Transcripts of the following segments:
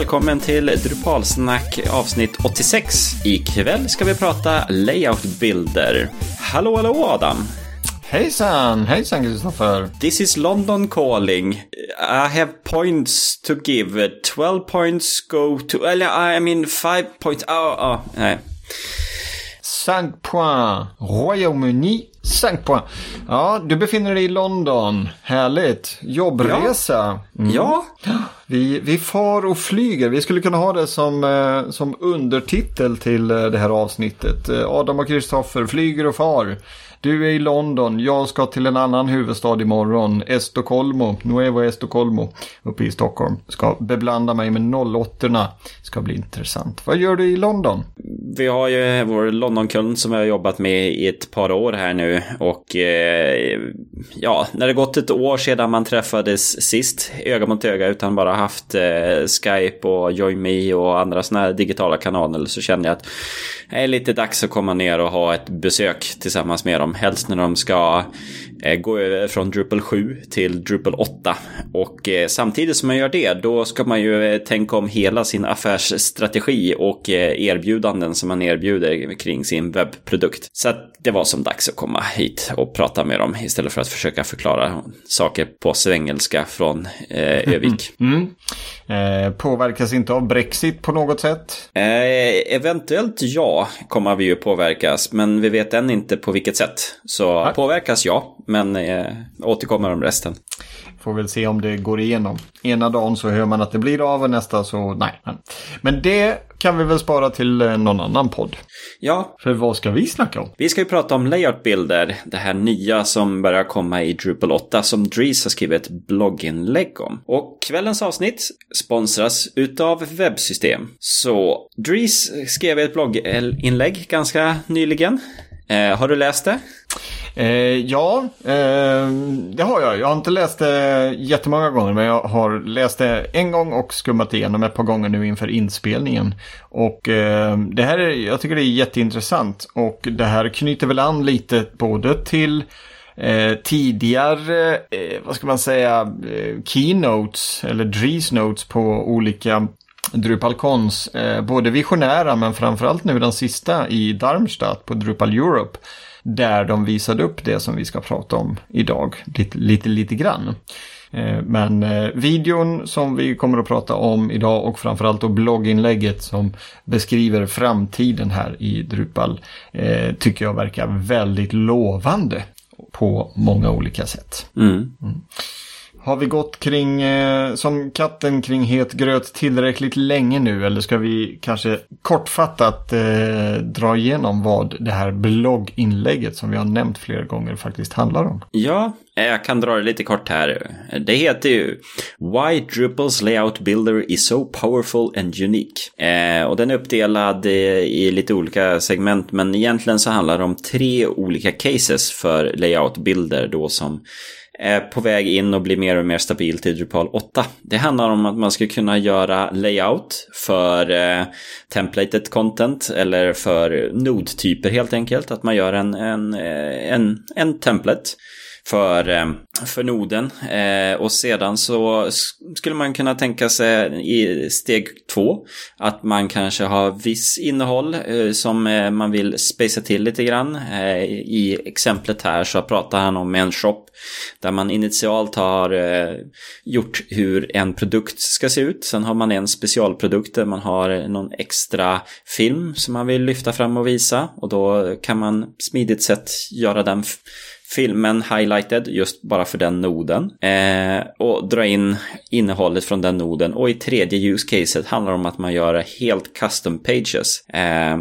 välkommen till Drupalsnack avsnitt 86. Ikväll ska vi prata layoutbilder. Hallå, hallå Adam! Hejsan, hejsan Kristoffer. This is London calling. I have points to give. 12 points go to... Eller, I mean 5 points... Oh, oh, nej. 5 points. Royaume-Uni, 5 points. Ja, du befinner dig i London. Härligt. Jobbresa. Mm. Ja. Vi, vi far och flyger. Vi skulle kunna ha det som, eh, som undertitel till eh, det här avsnittet. Eh, Adam och Kristoffer flyger och far. Du är i London, jag ska till en annan huvudstad imorgon, Estocolmo, Nuevo Estocolmo, uppe i Stockholm. Ska beblanda mig med 08 Ska bli intressant. Vad gör du i London? Vi har ju vår Londonkund som vi har jobbat med i ett par år här nu. Och eh, ja, när det gått ett år sedan man träffades sist, öga mot öga, utan bara haft eh, Skype och JoinMe och andra sådana här digitala kanaler så kände jag att det är lite dags att komma ner och ha ett besök tillsammans med dem dem. Helst när de ska gå över från Drupal 7 till Drupal 8. Och eh, samtidigt som man gör det, då ska man ju eh, tänka om hela sin affärsstrategi och erbjudanden som man erbjuder kring sin webbprodukt. Så det var som dags att komma hit och prata med dem istället för att försöka förklara saker på svengelska från eh, Övik. Mm. Eh, påverkas inte av Brexit på något sätt? Eh, eventuellt ja, kommer vi ju påverkas, men vi vet än inte på vilket sätt. Så Nej. påverkas ja, men eh, återkommer om resten. Får väl se om det går igenom. Ena dagen så hör man att det blir av och nästa så nej. Men det kan vi väl spara till eh, någon annan podd. Ja. För vad ska vi snacka om? Vi ska ju prata om layoutbilder. Det här nya som börjar komma i Drupal 8 som Dries har skrivit ett blogginlägg om. Och kvällens avsnitt sponsras utav webbsystem. Så Dries skrev ett blogginlägg ganska nyligen. Eh, har du läst det? Eh, ja, eh, det har jag. Jag har inte läst det jättemånga gånger men jag har läst det en gång och skummat igenom ett par gånger nu inför inspelningen. Och eh, det här är, jag tycker det är jätteintressant och det här knyter väl an lite både till Eh, tidigare, eh, vad ska man säga, eh, keynotes eller drees notes på olika Drupalcons, eh, både visionära men framförallt nu den sista i Darmstadt på Drupal Europe. Där de visade upp det som vi ska prata om idag, lite, lite, lite grann. Eh, men eh, videon som vi kommer att prata om idag och framförallt då blogginlägget som beskriver framtiden här i Drupal eh, tycker jag verkar väldigt lovande på många olika sätt. Mm. Mm. Har vi gått kring, eh, som katten kring het gröt tillräckligt länge nu? Eller ska vi kanske kortfattat eh, dra igenom vad det här blogginlägget som vi har nämnt flera gånger faktiskt handlar om? Ja, eh, jag kan dra det lite kort här. Det heter ju Why Drupals Layout Builder is so powerful and unique. Eh, och den är uppdelad eh, i lite olika segment men egentligen så handlar det om tre olika cases för Layout Builder då som Eh, på väg in och blir mer och mer stabil till Drupal 8. Det handlar om att man ska kunna göra layout för eh, templated content eller för nodtyper helt enkelt. Att man gör en, en, eh, en, en template för, eh, för noden. Eh, och sedan så skulle man kunna tänka sig i steg två att man kanske har viss innehåll eh, som eh, man vill spacea till lite grann. Eh, I exemplet här så pratar han om en shop där man initialt har gjort hur en produkt ska se ut. Sen har man en specialprodukt där man har någon extra film som man vill lyfta fram och visa och då kan man smidigt sett göra den filmen highlighted just bara för den noden. Eh, och dra in innehållet från den noden. Och i tredje use caset handlar det om att man gör helt custom pages. Eh,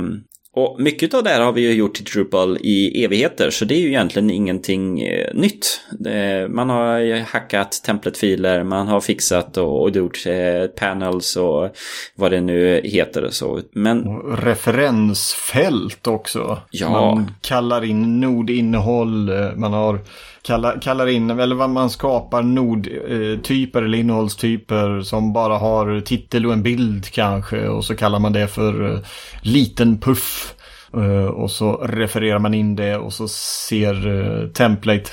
och mycket av det här har vi ju gjort i Drupal i evigheter, så det är ju egentligen ingenting eh, nytt. Man har ju hackat templatefiler, man har fixat och, och gjort eh, panels och vad det nu heter och så. Men... Och referensfält också. Ja. Man kallar in nodinnehåll, eh, man har kallar, kallar in, eller vad man skapar nodtyper eh, eller innehållstyper som bara har titel och en bild kanske och så kallar man det för eh, liten puff. Eh, och så refererar man in det och så ser template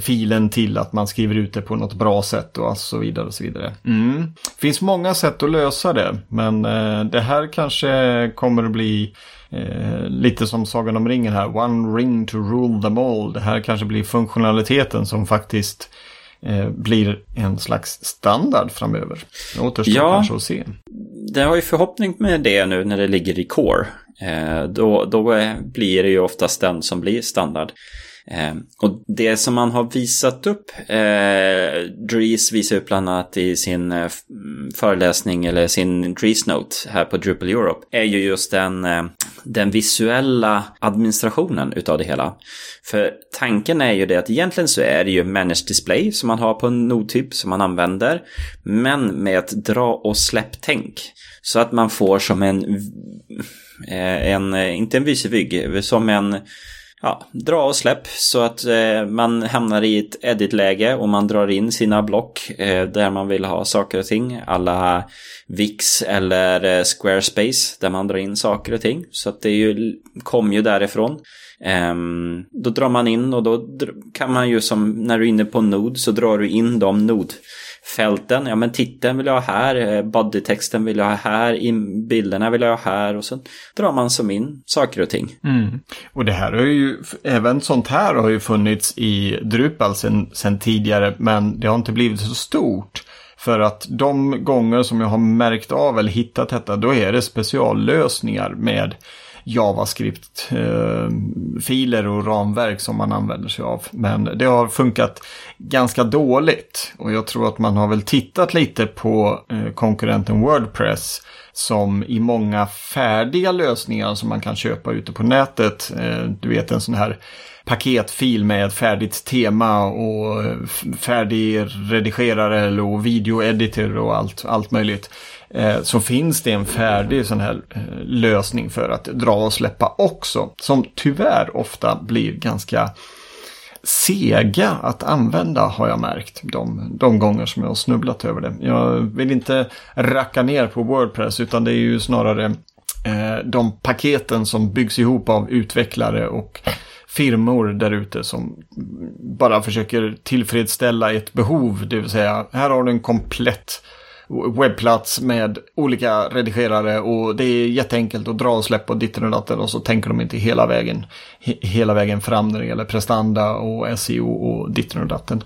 filen till att man skriver ut det på något bra sätt och så vidare. och så vidare. Mm. finns många sätt att lösa det, men eh, det här kanske kommer att bli eh, lite som Sagan om ringen här, one ring to rule them all. Det här kanske blir funktionaliteten som faktiskt eh, blir en slags standard framöver. Det återstår ja, kanske att se. Det har ju förhoppning med det nu när det ligger i core. Eh, då, då blir det ju oftast den som blir standard. Eh, och det som man har visat upp, eh, Dries visar upp bland annat i sin eh, föreläsning eller sin Dries Note här på Drupal Europe, är ju just den, eh, den visuella administrationen utav det hela. För tanken är ju det att egentligen så är det ju Managed Display som man har på en nodtyp som man använder, men med ett dra och släpp-tänk. Så att man får som en, eh, en eh, inte en visevygg, som en ja, dra och släpp så att eh, man hamnar i ett edit-läge och man drar in sina block eh, där man vill ha saker och ting. Alla Wix eller eh, Squarespace där man drar in saker och ting. Så att det är ju, kom ju därifrån. Um, då drar man in och då kan man ju som när du är inne på Node så drar du in de Node fälten, ja men titeln vill jag ha här, eh, bodytexten vill jag ha här, in bilderna vill jag ha här och sen drar man som in saker och ting. Mm. Och det här har ju, även sånt här har ju funnits i Drupal sen, sen tidigare men det har inte blivit så stort. För att de gånger som jag har märkt av eller hittat detta då är det speciallösningar med JavaScript-filer och ramverk som man använder sig av. Men det har funkat ganska dåligt och jag tror att man har väl tittat lite på eh, konkurrenten Wordpress som i många färdiga lösningar som man kan köpa ute på nätet. Eh, du vet en sån här paketfil med ett färdigt tema och eh, färdig redigerare och videoeditor och allt, allt möjligt. Eh, så finns det en färdig sån här eh, lösning för att dra och släppa också. Som tyvärr ofta blir ganska sega att använda har jag märkt de, de gånger som jag har snubblat över det. Jag vill inte racka ner på Wordpress utan det är ju snarare eh, de paketen som byggs ihop av utvecklare och firmor där ute som bara försöker tillfredsställa ett behov. Det vill säga, här har du en komplett webbplats med olika redigerare och det är jätteenkelt att dra och släppa och ditten och datten och så tänker de inte hela vägen, he hela vägen fram när det gäller prestanda och SEO och ditten och datten.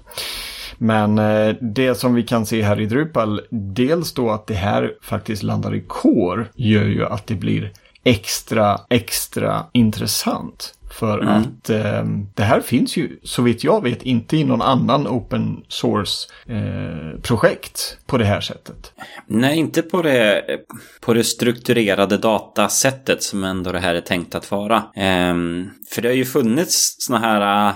Men eh, det som vi kan se här i Drupal, dels då att det här faktiskt landar i core, gör ju att det blir extra, extra intressant. För mm. att eh, det här finns ju så vitt jag vet inte i någon annan open source eh, på det här sättet. Nej, inte på det, på det strukturerade datasättet som ändå det här är tänkt att vara. Eh, för det har ju funnits sådana här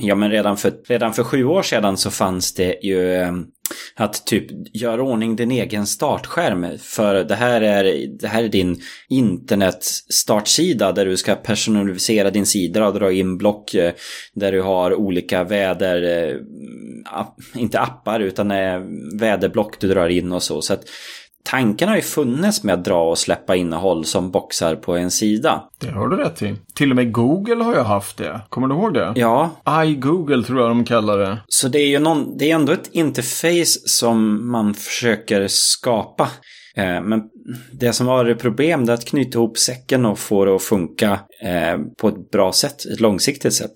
Ja men redan för, redan för sju år sedan så fanns det ju ehm, att typ göra ordning din egen startskärm. För det här är, det här är din internetstartsida där du ska personalisera din sida och dra in block eh, där du har olika väder, eh, inte appar utan eh, väderblock du drar in och så. Så att tanken har ju funnits med att dra och släppa innehåll som boxar på en sida. Det har du rätt i. Till och med Google har ju haft det. Kommer du ihåg det? Ja. iGoogle tror jag de kallar det. Så det är ju någon, det är ändå ett interface som man försöker skapa. Eh, men det som var ett problem är att knyta ihop säcken och få det att funka eh, på ett bra sätt, ett långsiktigt sätt.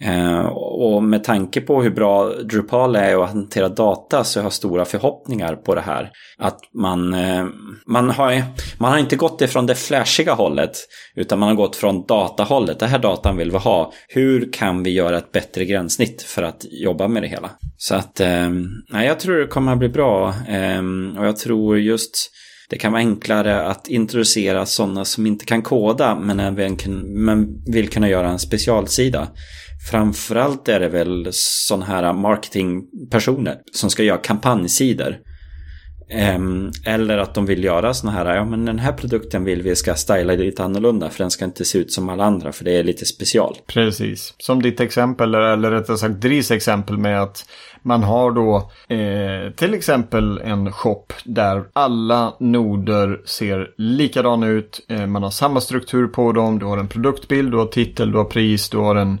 Eh, och med tanke på hur bra Drupal är att hantera data så har jag stora förhoppningar på det här. Att man, eh, man, har, man har inte gått ifrån det flashiga hållet utan man har gått från datahållet. Det här datan vill vi ha. Hur kan vi göra ett bättre gränssnitt för att jobba med det hela? Så att, eh, nej, jag tror det kommer att bli bra. Eh, och jag tror just det kan vara enklare att introducera sådana som inte kan koda men även men vill kunna göra en specialsida. Framförallt är det väl sådana här marketingpersoner som ska göra kampanjsidor. Ehm, eller att de vill göra sådana här, ja men den här produkten vill vi ska styla lite annorlunda för den ska inte se ut som alla andra för det är lite special. Precis, som ditt exempel eller rättare sagt Dris exempel med att man har då eh, till exempel en shop där alla noder ser likadana ut. Eh, man har samma struktur på dem. Du har en produktbild, du har titel, du har pris, du har en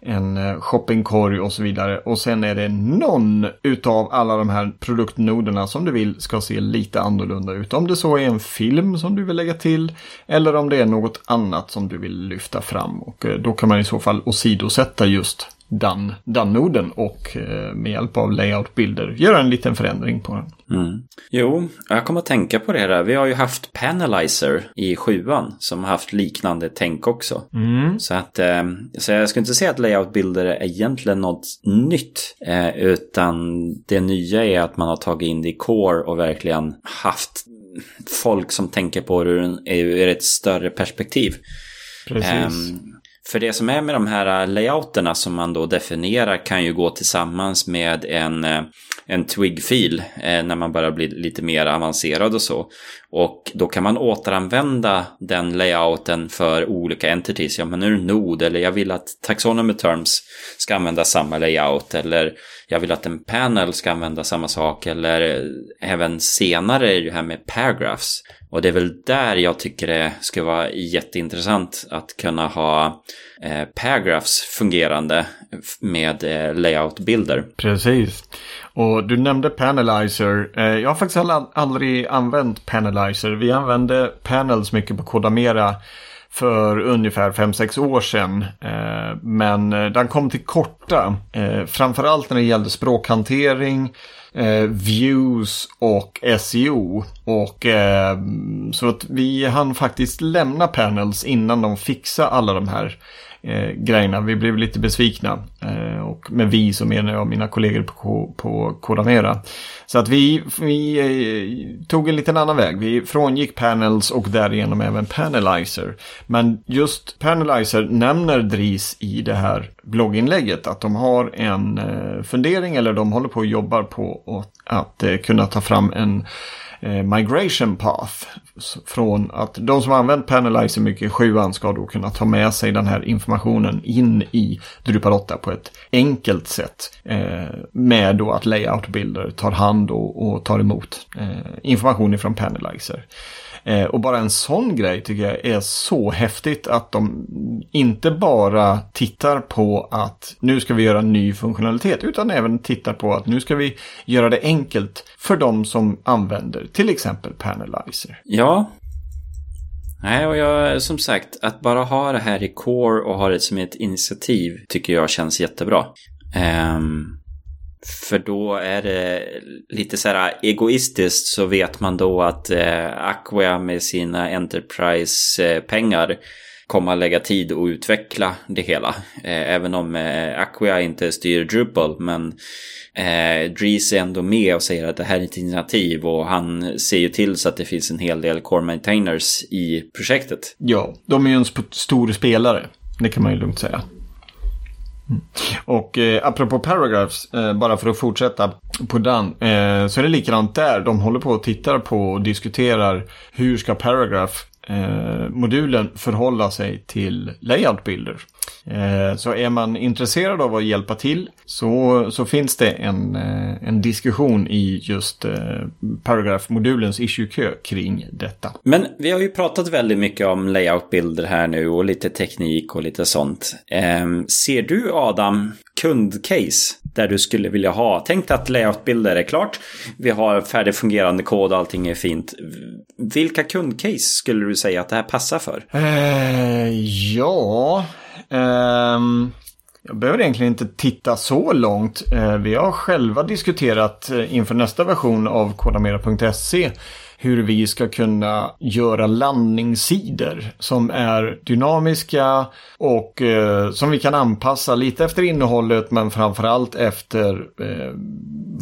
en eh, shoppingkorg och så vidare. Och sen är det någon utav alla de här produktnoderna som du vill ska se lite annorlunda ut. Om det så är en film som du vill lägga till eller om det är något annat som du vill lyfta fram. Och eh, då kan man i så fall åsidosätta just den, den noden och eh, med hjälp av layoutbilder göra en liten förändring på den. Mm. Jo, jag kommer att tänka på det där. Vi har ju haft Panelizer i sjuan som har haft liknande tänk också. Mm. Så att eh, så jag skulle inte säga att layoutbilder är egentligen något nytt. Eh, utan det nya är att man har tagit in det i core och verkligen haft folk som tänker på det ur ett större perspektiv. Precis. Um, för det som är med de här äh, layouterna som man då definierar kan ju gå tillsammans med en, äh, en twig-fil äh, när man börjar bli lite mer avancerad och så. Och då kan man återanvända den layouten för olika entities. Ja, men nu är det nod eller jag vill att taxonomy terms ska använda samma layout eller jag vill att en panel ska använda samma sak eller även senare är det här med paragraphs. Och det är väl där jag tycker det skulle vara jätteintressant att kunna ha eh, paragraphs fungerande med eh, layoutbilder. Precis. Och du nämnde Panelizer. Eh, jag har faktiskt aldrig använt Panelizer. Vi använde Panels mycket på Kodamera för ungefär 5-6 år sedan. Eh, men eh, den kom till korta. Framförallt när det gällde språkhantering, views och SEO. Och så att vi hann faktiskt lämna panels innan de fixade alla de här eh, grejerna. Vi blev lite besvikna. Eh, och med vi så menar jag mina kollegor på, på Kodamera. Så att vi, vi eh, tog en liten annan väg. Vi frångick Panels och därigenom även Panelizer. Men just Panelizer nämner Dris i det här blogginlägget att de har en eh, fundering eller de håller på och jobbar på att, att eh, kunna ta fram en Eh, migration path. Från att de som har använt Panelizer mycket i sjuan ska då kunna ta med sig den här informationen in i Drupal 8 på ett enkelt sätt. Eh, med då att layoutbilder tar hand och, och tar emot eh, information ifrån Panelizer. Eh, och bara en sån grej tycker jag är så häftigt att de inte bara tittar på att nu ska vi göra ny funktionalitet utan även tittar på att nu ska vi göra det enkelt för de som använder till exempel Panelizer. Ja. Nej, och jag, som sagt, att bara ha det här i core och ha det som ett initiativ tycker jag känns jättebra. Um, för då är det lite så här äh, egoistiskt så vet man då att äh, eh, Aqua med sina Enterprise-pengar kommer att lägga tid och utveckla det hela. Eh, även om eh, Aqua inte styr Drupal men eh, Dries är ändå med och säger att det här är ett initiativ och han ser ju till så att det finns en hel del core maintainers i projektet. Ja, de är ju en stor spelare. Det kan man ju lugnt säga. Mm. Och eh, apropå paragraphs, eh, bara för att fortsätta på den, eh, så är det likadant där. De håller på och tittar på och diskuterar hur ska paragraph eh, modulen förhålla sig till layoutbilder. Eh, så är man intresserad av att hjälpa till så, så finns det en, eh, en diskussion i just eh, paragrafmodulens issue-kö kring detta. Men vi har ju pratat väldigt mycket om layoutbilder här nu och lite teknik och lite sånt. Ehm, ser du Adam kundcase där du skulle vilja ha. Tänk dig att layoutbilder är klart. Vi har färdig fungerande kod och allting är fint. Vilka kundcase skulle du säga att det här passar för? Eh, ja, ehm... jag behöver egentligen inte titta så långt. Eh, vi har själva diskuterat eh, inför nästa version av kodamera.se hur vi ska kunna göra landningssidor som är dynamiska och eh, som vi kan anpassa lite efter innehållet men framförallt efter eh,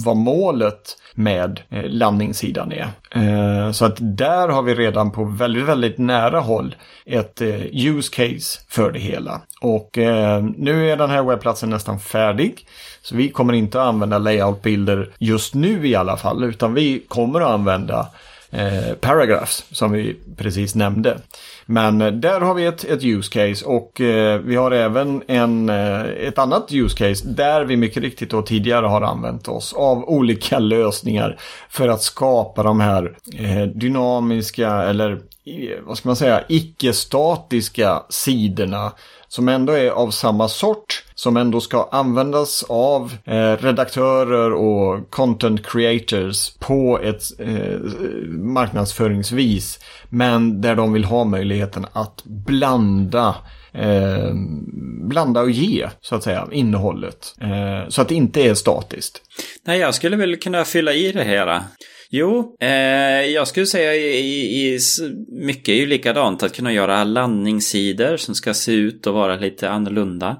vad målet med eh, landningssidan är. Eh, så att där har vi redan på väldigt, väldigt nära håll ett eh, use case för det hela. Och eh, nu är den här webbplatsen nästan färdig. Så vi kommer inte att använda layoutbilder just nu i alla fall utan vi kommer att använda eh, paragraphs som vi precis nämnde. Men eh, där har vi ett, ett use case och eh, vi har även en, eh, ett annat use case där vi mycket riktigt då tidigare har använt oss av olika lösningar för att skapa de här eh, dynamiska eller eh, vad ska man säga, icke-statiska sidorna som ändå är av samma sort, som ändå ska användas av eh, redaktörer och content creators på ett eh, marknadsföringsvis. Men där de vill ha möjligheten att blanda eh, blanda och ge, så att säga, innehållet. Eh, så att det inte är statiskt. Nej, jag skulle väl kunna fylla i det här. Jo, eh, jag skulle säga i, i, mycket är ju likadant. Att kunna göra landningssidor som ska se ut och vara lite annorlunda.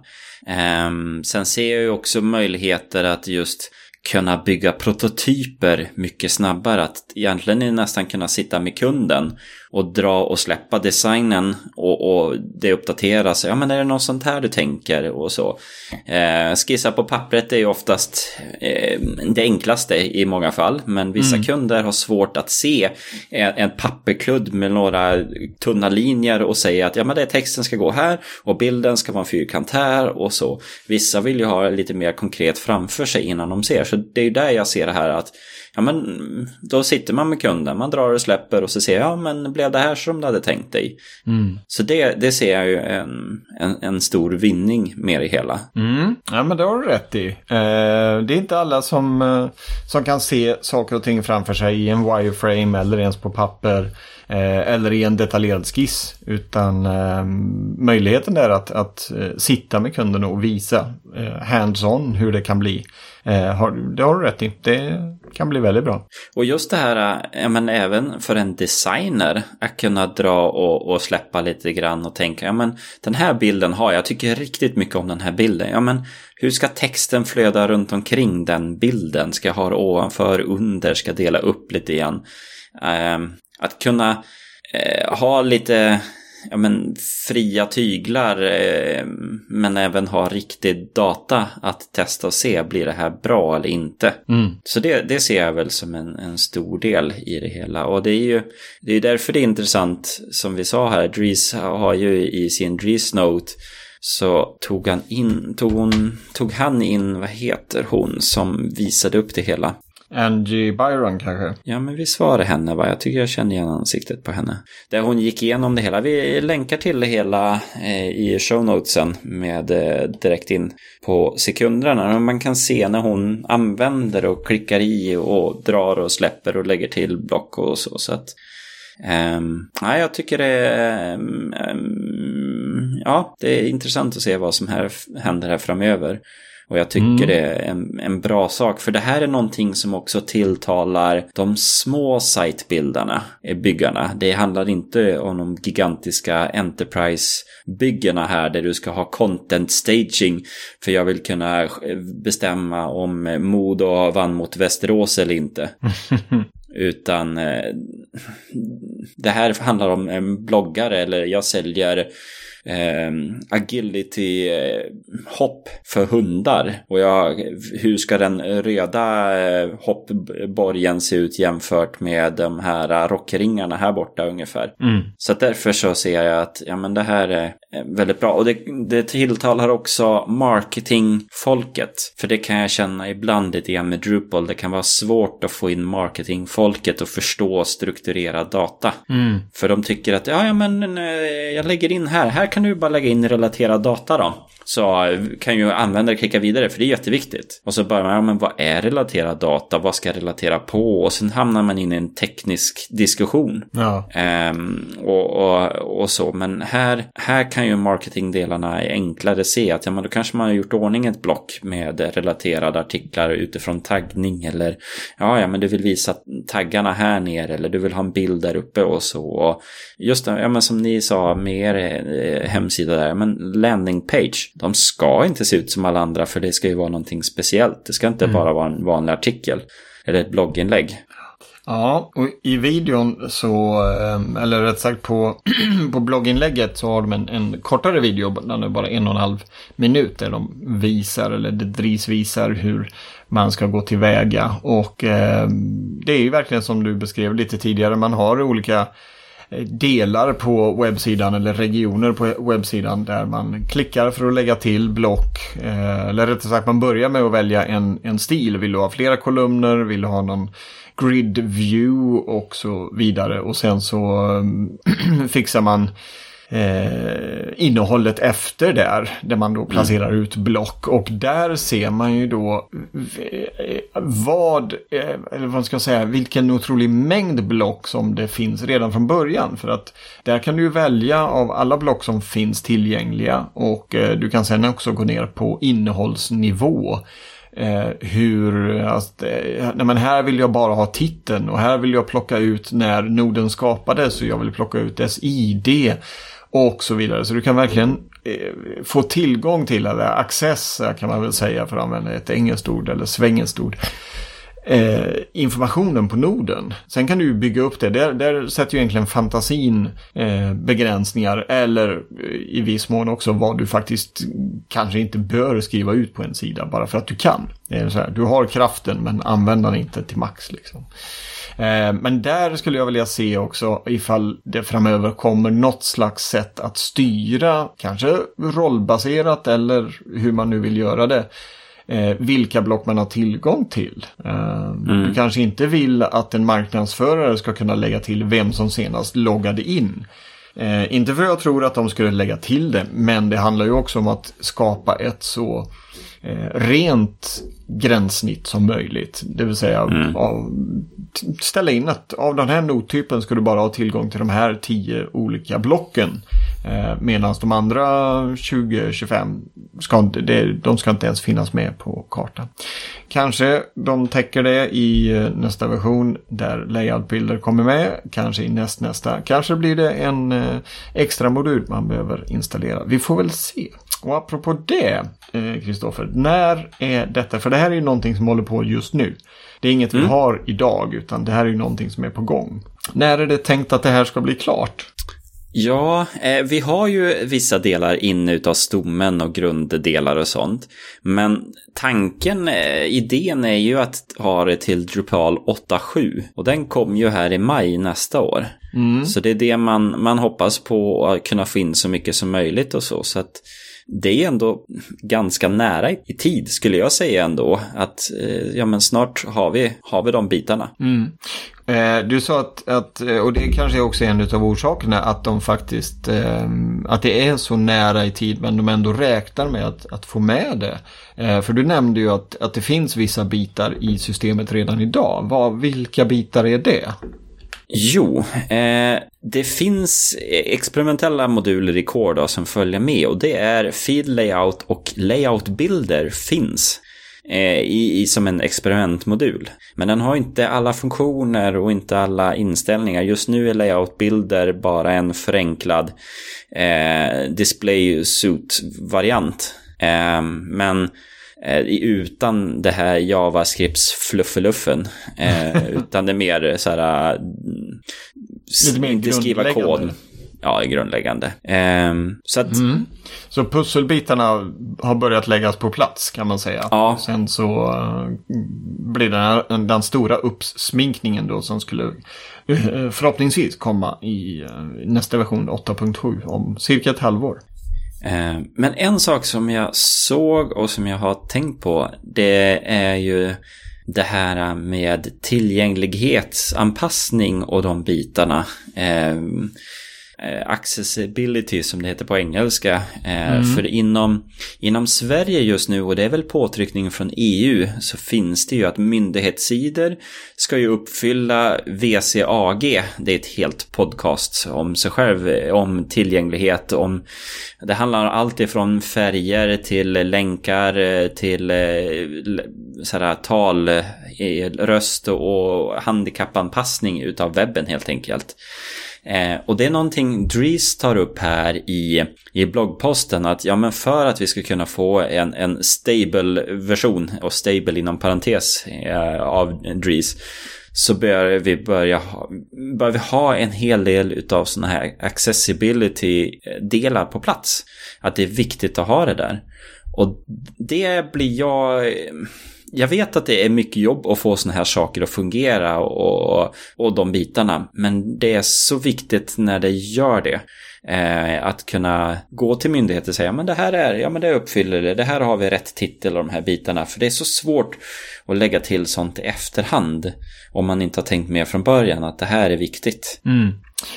Eh, sen ser jag ju också möjligheter att just kunna bygga prototyper mycket snabbare. Att egentligen nästan kunna sitta med kunden och dra och släppa designen och, och det uppdateras. Ja men är det något sånt här du tänker och så. Eh, skissa på pappret är ju oftast eh, det enklaste i många fall. Men vissa mm. kunder har svårt att se en, en papperkludd med några tunna linjer och säga att ja men det texten ska gå här och bilden ska vara en fyrkant här och så. Vissa vill ju ha lite mer konkret framför sig innan de ser. Så det är ju där jag ser det här att ja men då sitter man med kunden, man drar och släpper och så ser jag, ja men blev det här som du hade tänkt dig? Mm. Så det, det ser jag ju en, en, en, stor vinning med det hela. Mm. Ja men det har du rätt i. Eh, det är inte alla som, eh, som kan se saker och ting framför sig i en wireframe eller ens på papper. Eh, eller i en detaljerad skiss. Utan eh, möjligheten är att, att eh, sitta med kunden och visa eh, hands-on hur det kan bli. Eh, har, det har du rätt i. Det kan bli väldigt bra. Och just det här, eh, ja, men även för en designer att kunna dra och, och släppa lite grann och tänka, ja men den här bilden har jag, jag tycker riktigt mycket om den här bilden. Ja men hur ska texten flöda runt omkring den bilden? Ska jag ha det ovanför, under, ska dela upp lite igen? Ehm, att kunna eh, ha lite ja, men, fria tyglar eh, men även ha riktig data att testa och se, blir det här bra eller inte? Mm. Så det, det ser jag väl som en, en stor del i det hela. Och det är ju det är därför det är intressant, som vi sa här, Dries har ju i sin Dries Note så tog han in, tog, hon, tog han in, vad heter hon, som visade upp det hela. Angie Byron kanske? Ja, men vi svarar henne va? Jag tycker jag känner igen ansiktet på henne. Där hon gick igenom det hela. Vi länkar till det hela eh, i shownotesen med eh, direkt in på sekunderna. Man kan se när hon använder och klickar i och drar och släpper och lägger till block och så. så att, um, ja, jag tycker det är um, ja, det är intressant att se vad som här händer här framöver. Och jag tycker mm. det är en, en, bra sak. För det här är någonting som också tilltalar de små sitebildarna, byggarna. Det handlar inte om de gigantiska Enterprise-byggena här där du ska ha content staging. För jag vill kunna bestämma om Modo vann mot Västerås eller inte. Utan eh, det här handlar om en bloggare eller jag säljer eh, agility-hopp för hundar. Och jag, hur ska den röda eh, hoppborgen se ut jämfört med de här rockringarna här borta ungefär. Mm. Så därför så ser jag att ja, men det här är väldigt bra. Och det, det tilltalar också marketingfolket. För det kan jag känna ibland lite grann med Drupal. Det kan vara svårt att få in marketingfolket och förstå strukturerad data. Mm. För de tycker att ja, ja men eh, jag lägger in här. Här kan du bara lägga in relaterad data då så kan ju användare klicka vidare för det är jätteviktigt. Och så börjar man, ja men vad är relaterad data? Vad ska jag relatera på? Och sen hamnar man in i en teknisk diskussion. Ja. Um, och, och, och, så, men här, här kan ju marketingdelarna enklare se att ja, men då kanske man har gjort ordning ett block med relaterade artiklar utifrån taggning eller ja, ja, men du vill visa taggarna här nere eller du vill ha en bild där uppe och så. Och just ja, men som ni sa med er eh, hemsida där, men landing page de ska inte se ut som alla andra för det ska ju vara någonting speciellt. Det ska inte mm. bara vara en vanlig artikel eller ett blogginlägg. Ja, och i videon så, ehm, eller rätt sagt på, på blogginlägget så har de en, en kortare video, den är bara en och en halv minut, där de visar, eller Dries visar hur man ska gå tillväga. Och eh, det är ju verkligen som du beskrev lite tidigare, man har olika Eh, delar på webbsidan eller regioner på webbsidan där man klickar för att lägga till block. Eh, eller rättare sagt man börjar med att välja en, en stil. Vill du ha flera kolumner? Vill du ha någon grid view och så vidare. Och sen så eh, fixar man eh, innehållet efter där. Där man då placerar mm. ut block. Och där ser man ju då eh, vad, eh, eller vad ska jag säga, vilken otrolig mängd block som det finns redan från början. För att där kan du välja av alla block som finns tillgängliga. Och eh, du kan sen också gå ner på innehållsnivå. Eh, hur, alltså, nej men här vill jag bara ha titeln och här vill jag plocka ut när noden skapades och jag vill plocka ut dess ID och så vidare. Så du kan verkligen eh, få tillgång till, eller access kan man väl säga för att använda ett engelskt ord eller svengelskt ord. Eh, informationen på noden. Sen kan du bygga upp det. Där, där sätter ju egentligen fantasin eh, begränsningar eller eh, i viss mån också vad du faktiskt kanske inte bör skriva ut på en sida bara för att du kan. Det är så här, du har kraften men använder den inte till max. Liksom. Eh, men där skulle jag vilja se också ifall det framöver kommer något slags sätt att styra, kanske rollbaserat eller hur man nu vill göra det. Eh, vilka block man har tillgång till. Eh, mm. Du kanske inte vill att en marknadsförare ska kunna lägga till vem som senast loggade in. Eh, inte för att jag tror att de skulle lägga till det, men det handlar ju också om att skapa ett så eh, rent gränssnitt som möjligt. Det vill säga mm. av, ställa in att av den här nottypen ska du bara ha tillgång till de här tio olika blocken. Eh, Medan de andra 20-25 ska, det, de ska inte ens finnas med på kartan. Kanske de täcker det i eh, nästa version där layoutbilder kommer med. Kanske i nästnästa. Kanske blir det en eh, extra modul man behöver installera. Vi får väl se. Och apropå det, eh, Kristoffer, när är detta? För det här är ju någonting som håller på just nu. Det är inget mm. vi har idag, utan det här är ju någonting som är på gång. När är det tänkt att det här ska bli klart? Ja, eh, vi har ju vissa delar inne utav stommen och grunddelar och sånt. Men tanken, eh, idén är ju att ha det till Drupal 8.7. Och den kom ju här i maj nästa år. Mm. Så det är det man, man hoppas på att kunna få in så mycket som möjligt och så. Så att det är ändå ganska nära i tid skulle jag säga ändå. Att eh, ja, men snart har vi, har vi de bitarna. Mm. Eh, du sa att, att, och det kanske också är en av orsakerna, att de faktiskt, eh, att det är så nära i tid men de ändå räknar med att, att få med det. Eh, för du nämnde ju att, att det finns vissa bitar i systemet redan idag. Vad, vilka bitar är det? Jo, eh, det finns experimentella moduler i Core som följer med och det är Feed Layout och Layout Builder finns eh, i, i, som en experimentmodul. Men den har inte alla funktioner och inte alla inställningar. Just nu är Layoutbilder bara en förenklad eh, display suit-variant. Eh, men utan det här JavaScripts fluffeluffen. Eh, utan det är mer så här... Lite mer inte skriva kod. Ja, grundläggande. Eh, så att... Mm. Så pusselbitarna har börjat läggas på plats kan man säga. Ja. Sen så uh, blir det den, den stora uppsminkningen då som skulle förhoppningsvis komma i nästa version 8.7 om cirka ett halvår. Eh, men en sak som jag såg och som jag har tänkt på det är ju det här med tillgänglighetsanpassning och de bitarna. Eh, Eh, Eh, accessibility som det heter på engelska. Eh, mm. För inom, inom Sverige just nu, och det är väl påtryckning från EU, så finns det ju att myndighetssidor ska ju uppfylla VCAG. Det är ett helt podcast om sig själv, om tillgänglighet, om det handlar om allt ifrån färger till länkar till eh, sådär, tal, röst och handikappanpassning utav webben helt enkelt. Eh, och det är någonting Dries tar upp här i, i bloggposten att ja men för att vi ska kunna få en, en stable version och stable inom parentes eh, av Dries så bör vi börja ha, bör vi ha en hel del utav sådana här accessibility delar på plats. Att det är viktigt att ha det där. Och det blir jag jag vet att det är mycket jobb att få sådana här saker att fungera och, och de bitarna. Men det är så viktigt när det gör det. Eh, att kunna gå till myndigheter och säga men det här är, ja men det uppfyller det, det här har vi rätt titel och de här bitarna. För det är så svårt att lägga till sånt i efterhand. Om man inte har tänkt med från början att det här är viktigt. Mm.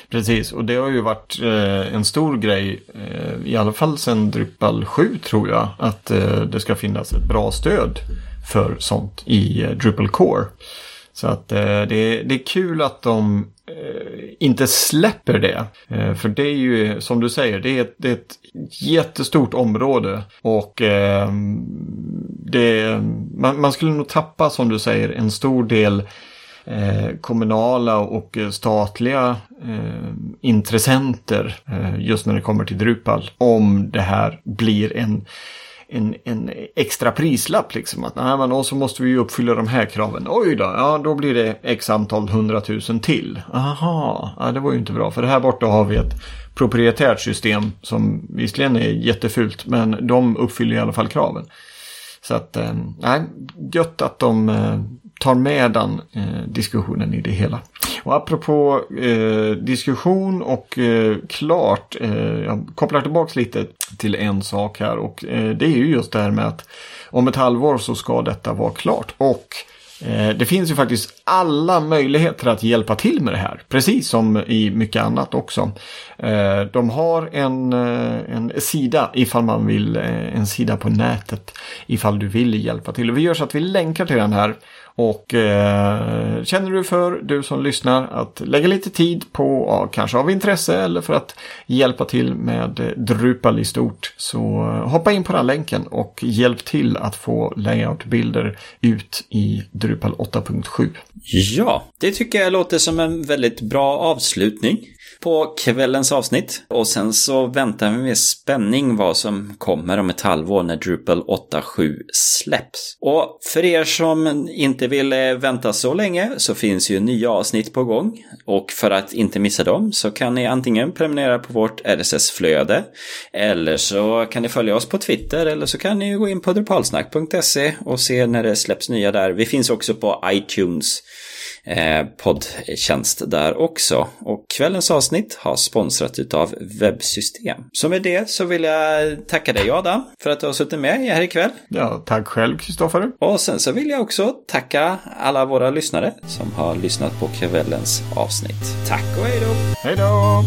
Precis, och det har ju varit eh, en stor grej, eh, i alla fall sedan Drupal 7 tror jag, att eh, det ska finnas ett bra stöd för sånt i eh, Drupal Core. Så att eh, det, det är kul att de eh, inte släpper det. Eh, för det är ju, som du säger, det är ett, det är ett jättestort område. Och eh, det, man, man, skulle nog tappa, som du säger, en stor del Eh, kommunala och eh, statliga eh, intressenter eh, just när det kommer till Drupal. Om det här blir en en, en extra prislapp liksom. Att nej, men och så måste vi ju uppfylla de här kraven. Oj då, ja då blir det x antal hundratusen till. Aha, ja, det var ju inte bra. För här borta har vi ett proprietärt system som visserligen är jättefult men de uppfyller i alla fall kraven. Så att, nej, gött att de eh, tar med den eh, diskussionen i det hela. Och apropå eh, diskussion och eh, klart, eh, jag kopplar tillbaka lite till en sak här och eh, det är ju just det här med att om ett halvår så ska detta vara klart. Och eh, det finns ju faktiskt alla möjligheter att hjälpa till med det här, precis som i mycket annat också. Eh, de har en, eh, en sida ifall man vill, eh, en sida på nätet ifall du vill hjälpa till. Och vi gör så att vi länkar till den här och eh, känner du för, du som lyssnar, att lägga lite tid på, ja, kanske av intresse eller för att hjälpa till med Drupal i stort, så eh, hoppa in på den länken och hjälp till att få layoutbilder ut i Drupal 8.7. Ja, det tycker jag låter som en väldigt bra avslutning på kvällens avsnitt. Och sen så väntar vi med spänning vad som kommer om ett halvår när Drupal 8.7 släpps. Och för er som inte vill eh, vänta så länge så finns ju nya avsnitt på gång. Och för att inte missa dem så kan ni antingen prenumerera på vårt RSS-flöde eller så kan ni följa oss på Twitter eller så kan ni gå in på drupalsnack.se och se när det släpps nya där. Vi finns också på iTunes poddtjänst där också. Och kvällens avsnitt har sponsrat utav Webbsystem. Så med det så vill jag tacka dig Adam för att du har suttit med här ikväll. Ja, tack själv Kristoffer. Och sen så vill jag också tacka alla våra lyssnare som har lyssnat på kvällens avsnitt. Tack och hej då! Hej då!